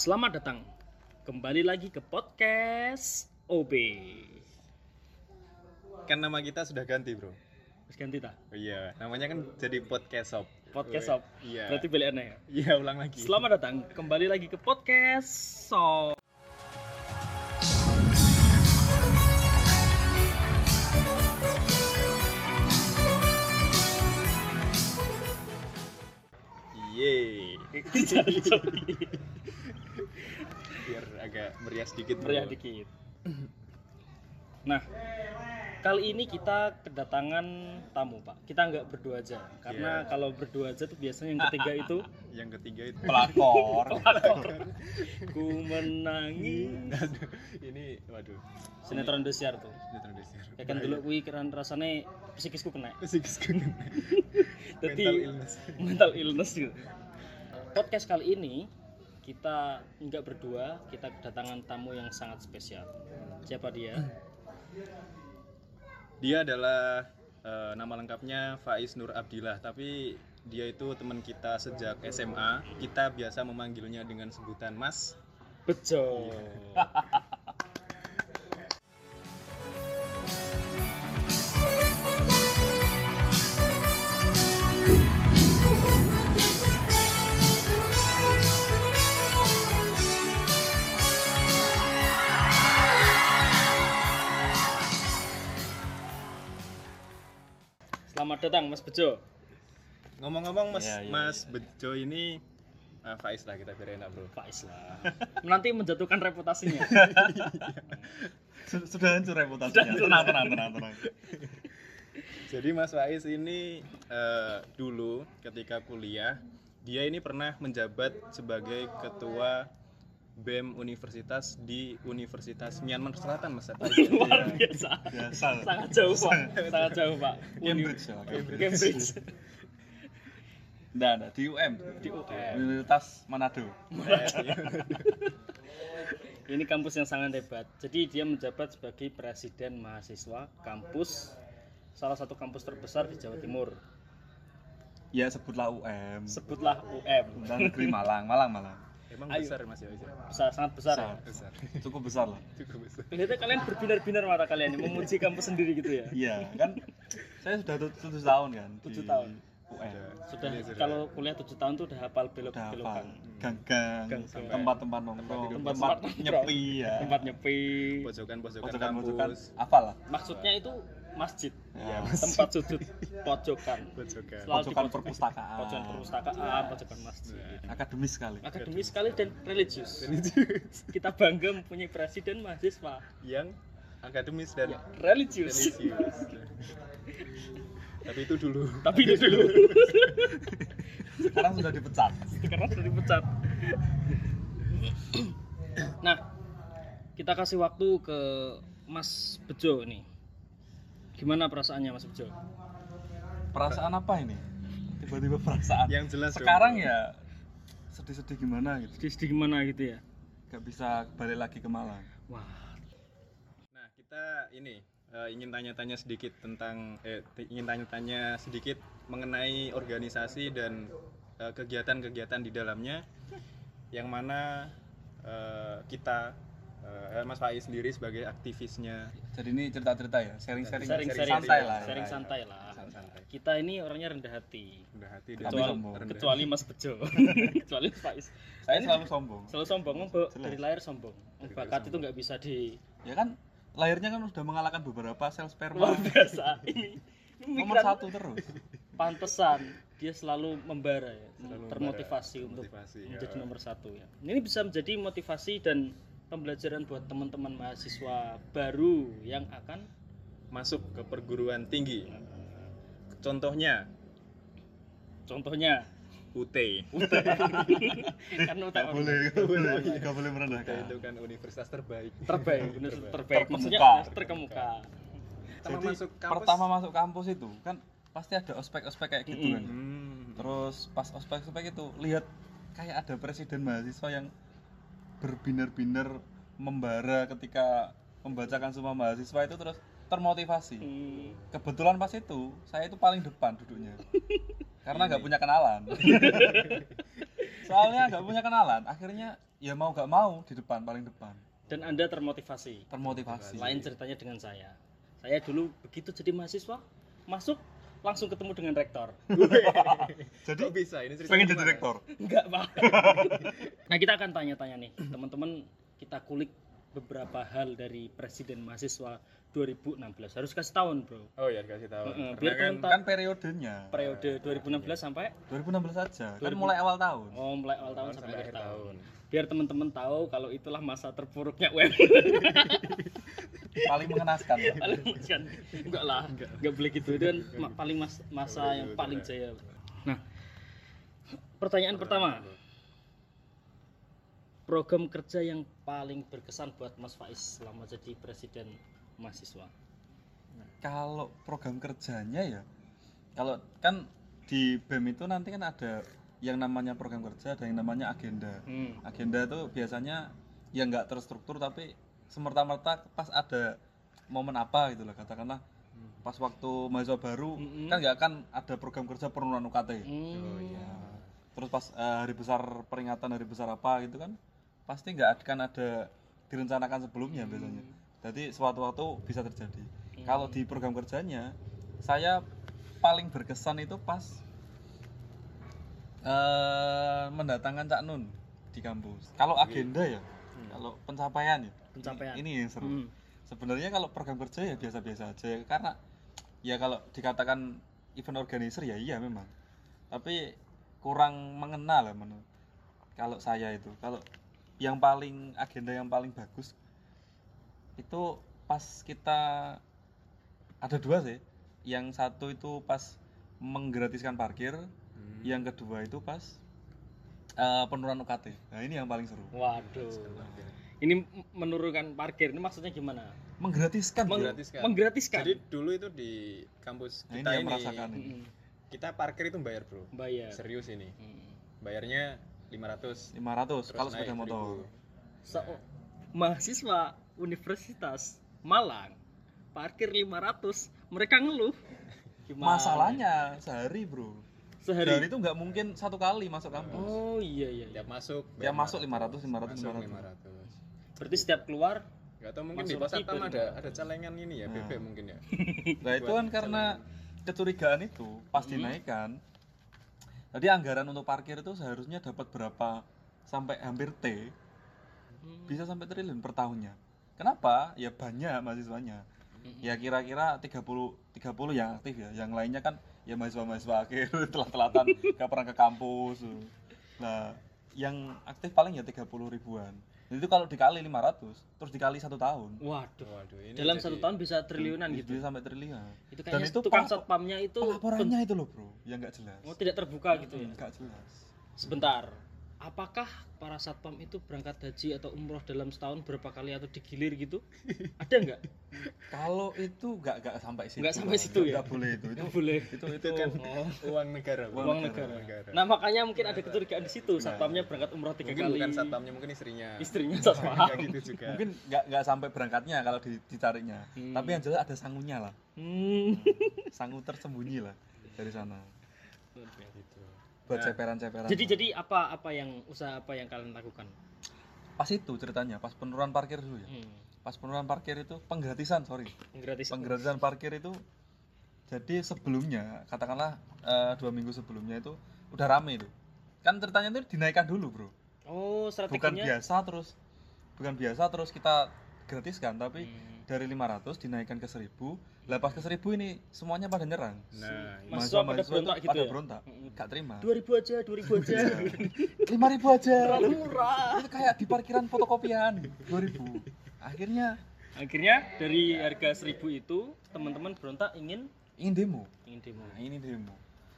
Selamat datang kembali lagi ke podcast OB. Kan nama kita sudah ganti, Bro. Terus ganti tak? Oh, iya, namanya kan jadi podcast shop. Podcast Sob. Iya. Berarti balik aneh ya. Iya, ulang lagi. Selamat datang kembali lagi ke podcast Sob. Yeay. Biar agak meriah sedikit. Meriah dikit. Nah, kali ini kita kedatangan tamu, Pak. Kita nggak berdua aja, karena Iya. kalau berdua aja tuh biasanya yang ketiga itu Yang ketiga itu pelakor ku menangis. Aduh, ini waduh. Sinetron Indosiar tuh. Sinetron Indosiar. Ya kan dulu kuwi keren rasanya psikisku kena. Psikisku kena. Jadi Mental illness. mental illness gitu. Podcast kali ini kita nggak berdua, kita kedatangan tamu yang sangat spesial. Siapa dia? Dia adalah eh, nama lengkapnya Faiz Nur Abdillah, tapi dia itu teman kita sejak SMA. Kita biasa memanggilnya dengan sebutan Mas. Bejo. Selamat datang Mas Bejo. Ngomong-ngomong Mas Iya, iya, Mas Bejo ini ah, Faiz lah kita biar enak, Bro. Faiz lah. Nanti menjatuhkan reputasinya. sudah hancur reputasinya tenang tenang tenang tenang Jadi Mas Faiz ini eh, dulu ketika kuliah dia ini pernah menjabat sebagai ketua BEM universitas di Universitas Myanmar Selatan Mas. Luar biasa. biasa Sangat jauh Pak. Sangat jauh Pak. Cambridge ya Cambridge. Nggak, nggak, di UM Di UM. Universitas Manado Ini kampus yang sangat hebat. Jadi dia menjabat sebagai presiden mahasiswa kampus salah satu kampus terbesar di Jawa Timur. ya sebutlah UM Sebutlah UM. dan negeri Malang Malang Malang Emang Ayo. besar Mas ya? Besar, sangat besar. ya. Besar. cukup besar lah Cukup besar. Kelihatan kalian berbinar-binar mata kalian ini, memuji kampus sendiri gitu ya. iya kan saya sudah tu- tujuh tahun kan di Tujuh tahun. UM Sudah Ini sudah. kalau kuliah 7 tahun tuh udah hafal udah belok-belokan. hafal gang-gang tempat-tempat nongkrong Tempat- tempat tempat nyepi ya Tempat nyepi. Pojokan-pojokan pojokan-pojokan kampus. hafal lah Maksudnya itu masjid. Ya, Tempat sudut pojokan. Pojokan. Selalu Pojokan pojok- perpustakaan. Pojokan perpustakaan, pojokan masjid. akademis sekali Akademis sekali dan religius. Kita bangga mempunyai presiden mahasiswa Yang akademis dan religius. religius. Tapi itu dulu. Tapi itu dulu sekarang sudah dipecat karena sudah dipecat. Nah, kita kasih waktu ke Mas Bejo nih. Gimana perasaannya Mas Bejo? perasaan apa ini tiba-tiba perasaan Yang jelas dong. sekarang ya sedih-sedih gimana gitu Sedih gimana gitu ya? gak bisa balik lagi ke Malang Wah, Nah, kita ini eh, ingin tanya-tanya sedikit tentang eh t- ingin tanya-tanya sedikit mengenai organisasi dan eh, kegiatan-kegiatan di dalamnya yang mana eh, kita eh, Mas Faiz sendiri sebagai aktivisnya jadi ini cerita-cerita ya sharing-sharing sharing-sharing santai lah sharing ya. santai lah. santai Kita ini orangnya rendah hati. rendah hati Kecuali, sombong. rendah. kecuali Mas Bejo. kecuali Mas Faiz. saya selalu sombong Selalu sombong. Dari lahir sombong. Dari Bakat itu nggak bisa di ya kan lahirnya kan sudah mengalahkan beberapa sel luar sperma biasa. Ini, nomor satu terus pantesan dia selalu membara ya, Selalu termotivasi membara, untuk motivasi, menjadi ya. nomor satu ya. Ini bisa menjadi motivasi dan pembelajaran buat teman-teman mahasiswa baru yang akan masuk ke perguruan tinggi. Contohnya contohnya UT. kan UTM boleh gak boleh gak boleh UT merendahkan itu kan universitas terbaik. terbaik, bener terbaik, maksudnya Terkemuka. terkemuka. Pertama Jadi masuk kampus. pertama masuk kampus itu kan pasti ada ospek-ospek kayak gitu Mm-mm. kan. Hmm. Terus pas ospek-ospek itu lihat kayak ada presiden mahasiswa yang berbinar-binar membara ketika membacakan semua mahasiswa itu terus termotivasi. Hmm. Kebetulan pas itu saya itu paling depan duduknya. Karena nggak Ini. punya kenalan. Soalnya nggak punya kenalan, akhirnya ya mau nggak mau di depan paling depan. Dan Anda termotivasi. Termotivasi. Lain ceritanya dengan saya. Saya dulu begitu jadi mahasiswa, masuk langsung ketemu dengan rektor. Jadi Kok bisa ini cerita pengen jadi direktor. Enggak, Pak. nah, kita akan tanya-tanya nih, teman-teman kita kulik beberapa hal dari presiden mahasiswa 2016. Harus kasih tahun, Bro. Oh iya dikasih tahu. Heeh, Karena biar kan Kan periodenya. Periode 2016 sampai 2016 saja. Kan 2000. mulai awal tahun. oh mulai awal tahun tahun sampai sampai akhir akhir tahun. tahun. Biar teman-teman tahu kalau itulah masa terpuruknya UM. Paling mengenaskan. ya. paling kan enggak lah enggak boleh gitu itu kan ma- paling mas- masa yang paling enggak. jaya nah pertanyaan pertama program kerja yang paling berkesan buat Mas Faiz selama jadi presiden mahasiswa Kalau program kerjanya ya, kalau kan di BEM itu nanti kan ada yang namanya program kerja, ada yang namanya agenda. hmm. Agenda itu biasanya ya nggak terstruktur tapi semerta-merta pas ada momen apa gitu lah katakanlah pas waktu mahasiswa baru Mm-mm. kan nggak akan ada program kerja penurunan UKT. Hmm. Oh iya. Terus pas eh, hari besar peringatan hari besar apa gitu kan pasti nggak akan ada direncanakan sebelumnya biasanya. Jadi suatu waktu bisa terjadi. Kalau di program kerjanya saya paling berkesan itu pas eh, mendatangkan Cak Nun di kampus. Kalau agenda ya, kalau pencapaian ya, Pencapaian. ini, ini yang seru. Hmm. Sebenarnya kalau program kerja ya biasa-biasa aja karena ya kalau dikatakan event organizer ya iya memang. Tapi kurang mengenal lah menurut kalau saya itu. Kalau yang paling agenda yang paling bagus itu pas kita ada dua sih. Yang satu itu pas menggratiskan parkir, Hmm. yang kedua itu pas eh, penurunan UKT. Nah, ini yang paling seru. waduh ini menurunkan parkir ini maksudnya gimana Menggratiskan. Meng-. Menggratiskan. menggratiskan Jadi dulu itu di kampus Nah, ini kita yang ini, merasakan ini. Kita parkir itu bayar bro. bayar Serius ini. Mm. Bayarnya 500 500 terus kalau sepeda motor. 1000. Se- mahasiswa Universitas Malang parkir 500 mereka ngeluh Gimana? Masalahnya sehari, Bro. sehari Sehari itu nggak mungkin satu kali masuk kampus. oh iya iya, iya. Tiap masuk Tiap masuk 500, 500, Masuk 500. 500. Berarti setiap keluar Gak tau mungkin di satpam ada ada celengan ini ya, Nah. bebek mungkin ya. Nah, itu kan karena kecurigaan itu pas Hmm. dinaikkan. Jadi anggaran untuk parkir itu seharusnya dapat berapa sampai hampir T, Hmm. bisa sampai triliun per tahunnya. Kenapa? Ya banyak mahasiswanya. Hmm. Ya kira-kira 30 30 yang aktif ya. Yang lainnya kan ya mahasiswa-mahasiswa akhir telat-telatan gak pernah ke kampus. Nah, yang aktif paling ya 30 ribuan. Jadi itu kalau dikali 500, terus dikali satu tahun, waduh Waduh, ini dalam jadi- satu tahun bisa triliunan gitu bisa sampai triliun. itu Dan kayaknya itu tukang satpamnya itu Pelaporannya itu loh bro, yang nggak jelas. oh, tidak terbuka gitu ya Nggak jelas. sebentar apakah para satpam itu berangkat haji atau umroh dalam setahun berapa kali atau digilir gitu ada nggak Kalau itu nggak nggak sampai situ. Nggak sampai situ ya? Nggak boleh itu. Itu Nggak boleh itu itu itu kan oh uang negara. Bro. uang negara. negara. Nah makanya mungkin ada kecurigaan di situ satpamnya berangkat umroh tiga mungkin kali. bukan satpamnya, mungkin istrinya. Istrinya satpam. Enggak gitu juga. mungkin nggak nggak sampai berangkatnya kalau di- dicarinya. Hmm. Tapi yang jelas ada sangunya lah, Hmm. sangu tersembunyi lah dari sana. gitu. Buat Nah, ceperan-ceperan. Jadi jadi apa apa yang usaha apa yang kalian lakukan? pas itu ceritanya, pas penurunan parkir dulu ya. Hmm. Pas penurunan parkir itu penggratisan, sorry. Gratis. Penggratisan parkir itu jadi sebelumnya katakanlah eh, dua minggu sebelumnya itu udah rame itu. Kan ceritanya itu dinaikkan dulu bro. Oh bukan strateginya. biasa terus bukan biasa terus kita gratiskan tapi Hmm. Dari 500 dinaikkan ke 1000 lah pas ke 1000 ini semuanya pada nyerang Nah, ini Mahasiswa pada berontak itu gitu pada ya? berontak gak terima Dua ribu aja, dua ribu aja. 5000 aja Terlalu murah. itu kayak di parkiran fotokopian 2000 akhirnya Akhirnya dari harga seribu itu teman-teman berontak ingin ingin demo ingin demo. nah ini demo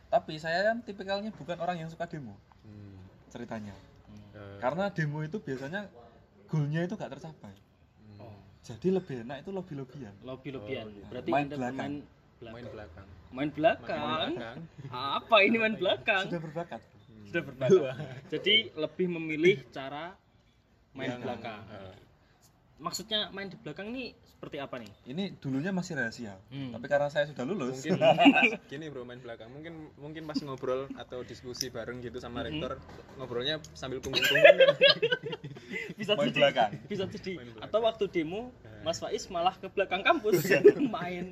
tapi saya kan tipikalnya bukan orang yang suka demo Hmm. ceritanya Hmm. Karena demo itu biasanya goalnya itu gak tercapai. Jadi lebih enak itu lobby lobbyan lobby lobbyan Oh, iya. berarti Main anda belakang. main belakang. belakang. Main belakang? Main belakang. Apa ini main belakang? Sudah berbakat. Sudah berbeda jadi lebih memilih cara main Yang- belakang. Eh, maksudnya main di belakang ini seperti apa nih? Ini dulunya masih rahasia Hmm. tapi karena saya sudah lulus. Mungkin gini bro main belakang. Mungkin mungkin pas ngobrol atau diskusi bareng gitu sama Mhm. rektor ngobrolnya sambil punggung-punggung bisa Main jadi belakang. bisa jadi atau waktu demo Mas Faiz malah ke belakang kampus. Main.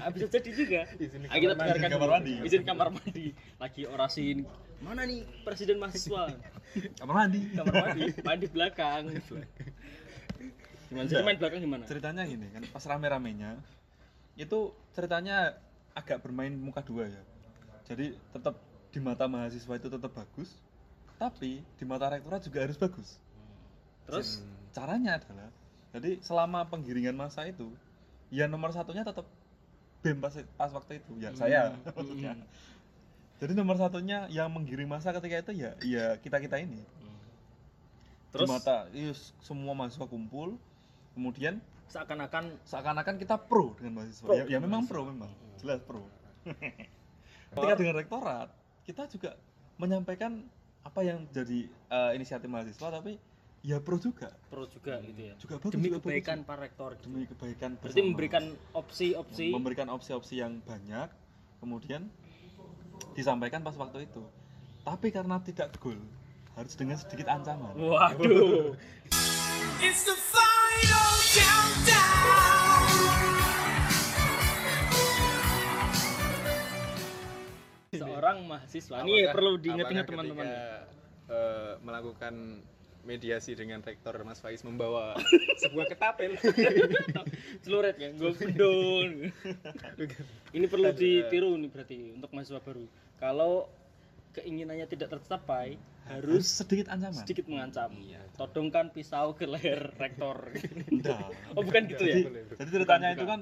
Ah, bisa jadi juga. Izin di Ah, kita kamar mandi, dengarkan kamar mandi. izin kamar mandi. Lagi orasi mana nih presiden mahasiswa? Kamar mandi. Kamar mandi. Main di belakang. Gimana? Jadi main belakang gimana? Ceritanya gini kan pas rame-ramenya itu ceritanya agak bermain muka dua ya. Jadi tetap di mata mahasiswa itu tetap bagus tapi di mata rektorat juga harus bagus terus Hmm. caranya adalah jadi selama penggiringan masa itu ya nomor satunya tetap bem pas, pas waktu itu ya saya Hmm, maksudnya. hmm, jadi nomor satunya yang menggiring masa ketika itu ya ya kita kita ini hmm. terus mata semua mahasiswa kumpul kemudian seakan-akan seakan-akan kita pro dengan mahasiswa. Pro Ya, ya memang mahasiswa. pro memang, jelas pro. Ketika dengan rektorat, kita juga menyampaikan apa yang jadi eh, inisiatif mahasiswa, tapi ya pro juga, pro juga gitu ya juga bagus. demi juga bagus. kebaikan para rektor gitu. demi kebaikan. berarti bersama. memberikan opsi-opsi memberikan opsi-opsi yang banyak, kemudian disampaikan pas waktu itu. Tapi karena tidak goal, harus dengan sedikit ancaman. waduh It's the final countdown. seorang mahasiswa ini perlu diingat-ingat teman-teman eh, melakukan mediasi dengan rektor Mas Faiz membawa sebuah ketapel. Celuret ya gue bedon ini perlu ditiru nih berarti untuk mahasiswa baru. Kalau keinginannya tidak tercapai Harus harus sedikit ancaman. sedikit mengancam. Iya. todongkan pisau ke leher rektor. Oh bukan gitu ya? Jadi, jadi ceritanya itu kan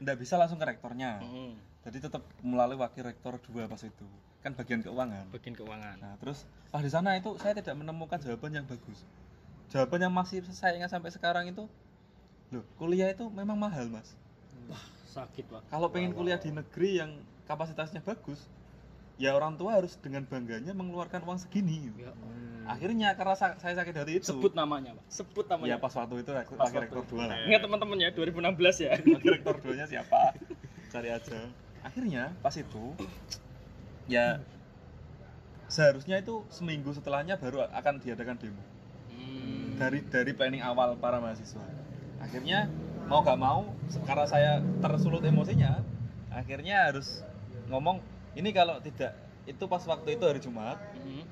enggak bisa langsung ke rektornya. Hmm, Jadi tetap melalui wakil rektor dua pas itu. Kan bagian keuangan. bagian keuangan Nah, terus pas di sana itu saya tidak menemukan jawaban yang bagus. Jawaban yang masih saya ingat sampai sekarang itu, loh, kuliah itu memang mahal, Mas. sakit pak Kalau pengen kuliah di negeri yang kapasitasnya bagus, ya orang tua harus dengan bangganya mengeluarkan uang segini. ya, Akhirnya karena sa- saya sakit hati itu, sebut namanya pak sebut ya namanya pas waktu itu Pas wakil waktu rektor itu. dua lah. ingat teman-teman ya 2016 ya Wakil rektor duanya siapa? Cari aja. Akhirnya pas itu, ya seharusnya itu seminggu setelahnya baru akan diadakan demo. Hmm. dari dari planning awal para mahasiswa akhirnya mau gak mau karena saya tersulut emosinya akhirnya harus ngomong ini kalau tidak itu pas waktu itu hari Jumat Hmm.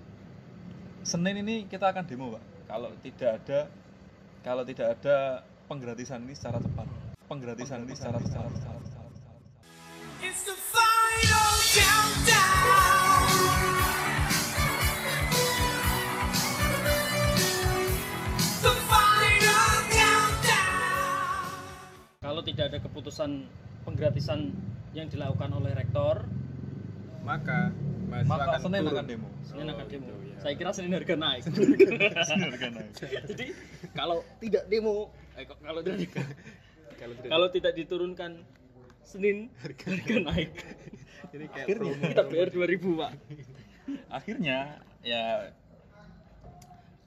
Senin ini kita akan demo pak kalau tidak ada kalau tidak ada penggratisan ini secara cepat penggratisan ini secara. It's the final countdown. The final countdown. kalau tidak ada keputusan penggratisan yang dilakukan oleh rektor maka mahasiswa maka akan Senin turun. akan demo Senin Oh, akan demo. gitu, ya. Saya kira Senin harga naik. Harga naik. Jadi kalau tidak demo, eh, kalau tidak kalau tidak kalau tidak diturunkan Senin harga, naik. Jadi kayak akhirnya kita bayar dua ribu pak. akhirnya ya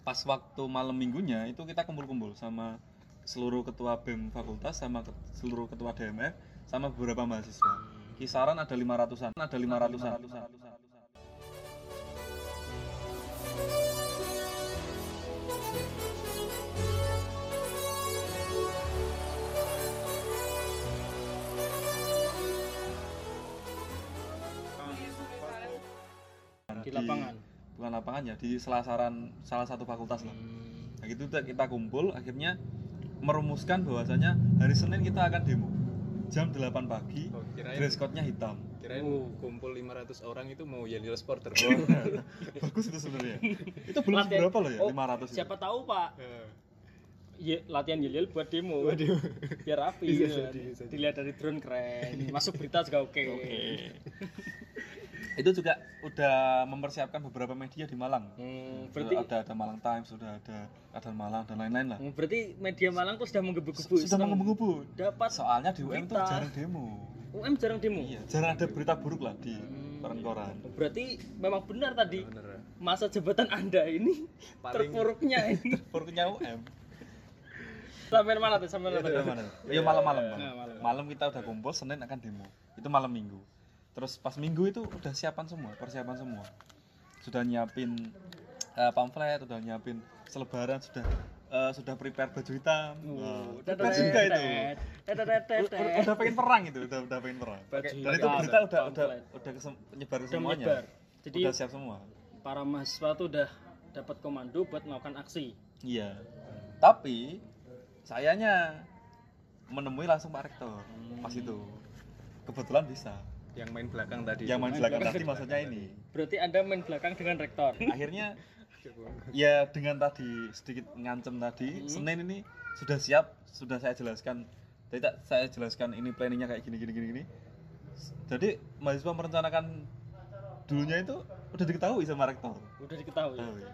pas waktu malam minggunya itu kita kumpul-kumpul sama seluruh ketua BEM fakultas sama seluruh ketua DMR sama beberapa mahasiswa. Kisaran ada lima ratusan ada lima ratusan 500-an. Bukan lapangan ya di selasaran salah satu fakultas lah Hmm. nah gitu kita kumpul akhirnya merumuskan bahwasanya hari Senin kita akan demo jam 8 pagi Oh, kirain dress code-nya hitam kirain Oh. kumpul 500 orang itu mau jadi sporter bagus itu sebenarnya itu belum Latihan- seberapa loh ya Oh, 500 itu. Siapa tahu pak, Ye, latihan yel buat demo. Biar rapi. Bisa jadi. Dilihat dari drone keren. Masuk berita juga oke. Itu juga udah mempersiapkan beberapa media di Malang Hmm, berarti berarti ada ada Malang Times sudah ada ada Malang dan lain-lain lah Hmm, berarti media Malang tuh sudah menggebu-gebu sudah seneng menggebu dapat soalnya di UM tuh jarang demo UM jarang demo iya jarang ada berita buruk lah di Hmm. koran-koran berarti memang benar tadi bener masa jabatan anda ini Paling- terpuruknya ini buruknya UM sampai mana tuh sampai mana Iya, mana? Iya malam-malam. Nah, malam. Malam kita udah kumpul, Senin akan demo. Itu malam Minggu. Terus pas Minggu itu udah siapan semua, persiapan semua. Sudah nyiapin eh, pamflet, udah nyiapin selebaran, sudah eh, sudah prepare baju hitam. Nah, prepare juga itu. Udah, pengen perang itu, udah udah pengen perang. Dan itu berita udah udah udah kesem- nyebar ke semuanya. Jadi udah siap semua. para mahasiswa tuh udah dapat komando buat melakukan aksi. Iya. Tapi sayanya menemui langsung Pak Rektor pas itu. Kebetulan bisa. Yang main belakang tadi Yang main belakang tadi maksudnya ini. Berarti Anda main belakang dengan rektor. Akhirnya ya dengan tadi sedikit ngancem tadi, Hmm. Senin ini sudah siap, sudah saya jelaskan. Tadi tak saya jelaskan ini planningnya kayak gini gini gini gini. Jadi mahasiswa merencanakan dulunya itu udah diketahui sama rektor. Udah diketahui. Tahu ya.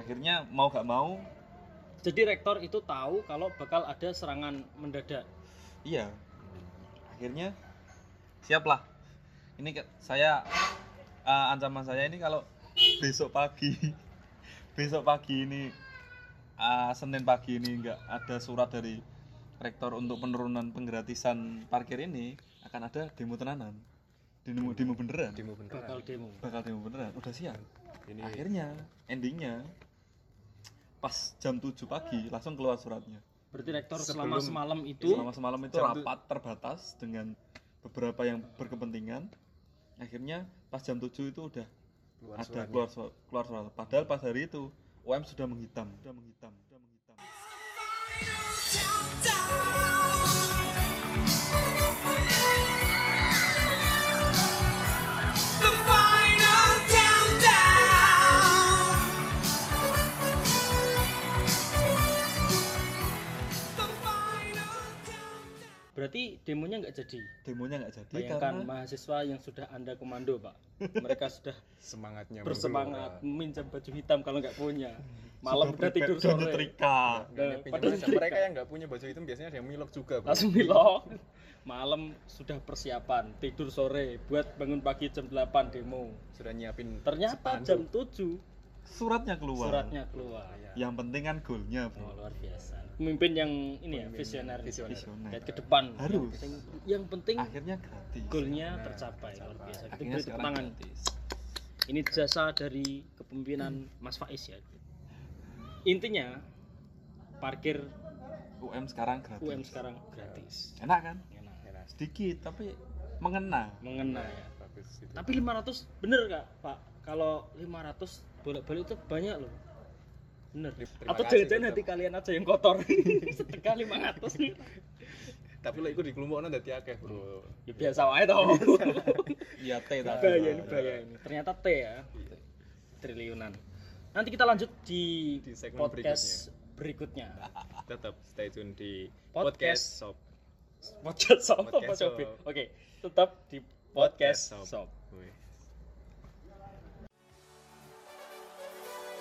Akhirnya mau gak mau, Jadi rektor itu tahu kalau bakal ada serangan mendadak. iya. Akhirnya siaplah. Ini ke- saya eh, ancaman saya ini kalau besok pagi besok pagi ini eh, Senin pagi ini nggak ada surat dari rektor untuk penurunan penggratisan parkir ini akan ada demo tenanan. Demo demo beneran. Demo beneran. Bakal demo. bakal demo beneran. Udah siap ini akhirnya endingnya pas jam 7 pagi langsung keluar suratnya. Berarti rektor Sebelum- selama semalam itu selama semalam itu rapat terbatas dengan beberapa yang berkepentingan akhirnya pas jam 7 itu udah keluar ada suratnya. keluar su- keluar surat padahal pas hari itu UM sudah menghitam. Sudah menghitam berarti demonya nggak jadi. demonya nggak jadi Bayangkan karena mahasiswa yang sudah Anda komando, Pak. Mereka sudah semangatnya bersemangat minjem baju hitam kalau nggak punya. Malam sudah udah tidur sore. nyetrika Udah Pinjam pada aja. setrika. mereka yang nggak punya baju hitam biasanya ada yang milok juga bro. langsung milok. Malam sudah persiapan, tidur sore buat bangun pagi jam 8 demo. sudah nyiapin Ternyata spanduk. jam 7 suratnya keluar suratnya keluar. yang penting kan goalnya Oh, bro luar biasa. Pemimpin yang ini ya, visioner. visioner. Visioner. Lihat ke depan. Harus. Yang penting, yang penting akhirnya gratis goalnya tercapai luar biasa. Kita akhirnya beri tepuk sekarang tangan. gratis Ini jasa dari kepemimpinan Mas Faiz ya. Intinya parkir UM sekarang gratis UM sekarang gratis. enak kan Enak. Enak. sedikit tapi mengena Mengena ya. bagus itu Tapi 500 bener kak Pak? Kalau 500 bolak-balik itu banyak loh. Bener. Terima Atau tetap. hati kalian aja yang kotor. Setengah 500 nih. tapi lo ikut di kelompok dadi akeh bro Ya biasa wae toh. iya ini. Ternyata T ya. Triliunan. Nanti kita lanjut di, Di segmen podcast berikutnya. tetap stay tune di Podcast. podcast shop Podcast Shop. Podcast Shop. Shop. Oke, tetap di podcast Podcast Shop.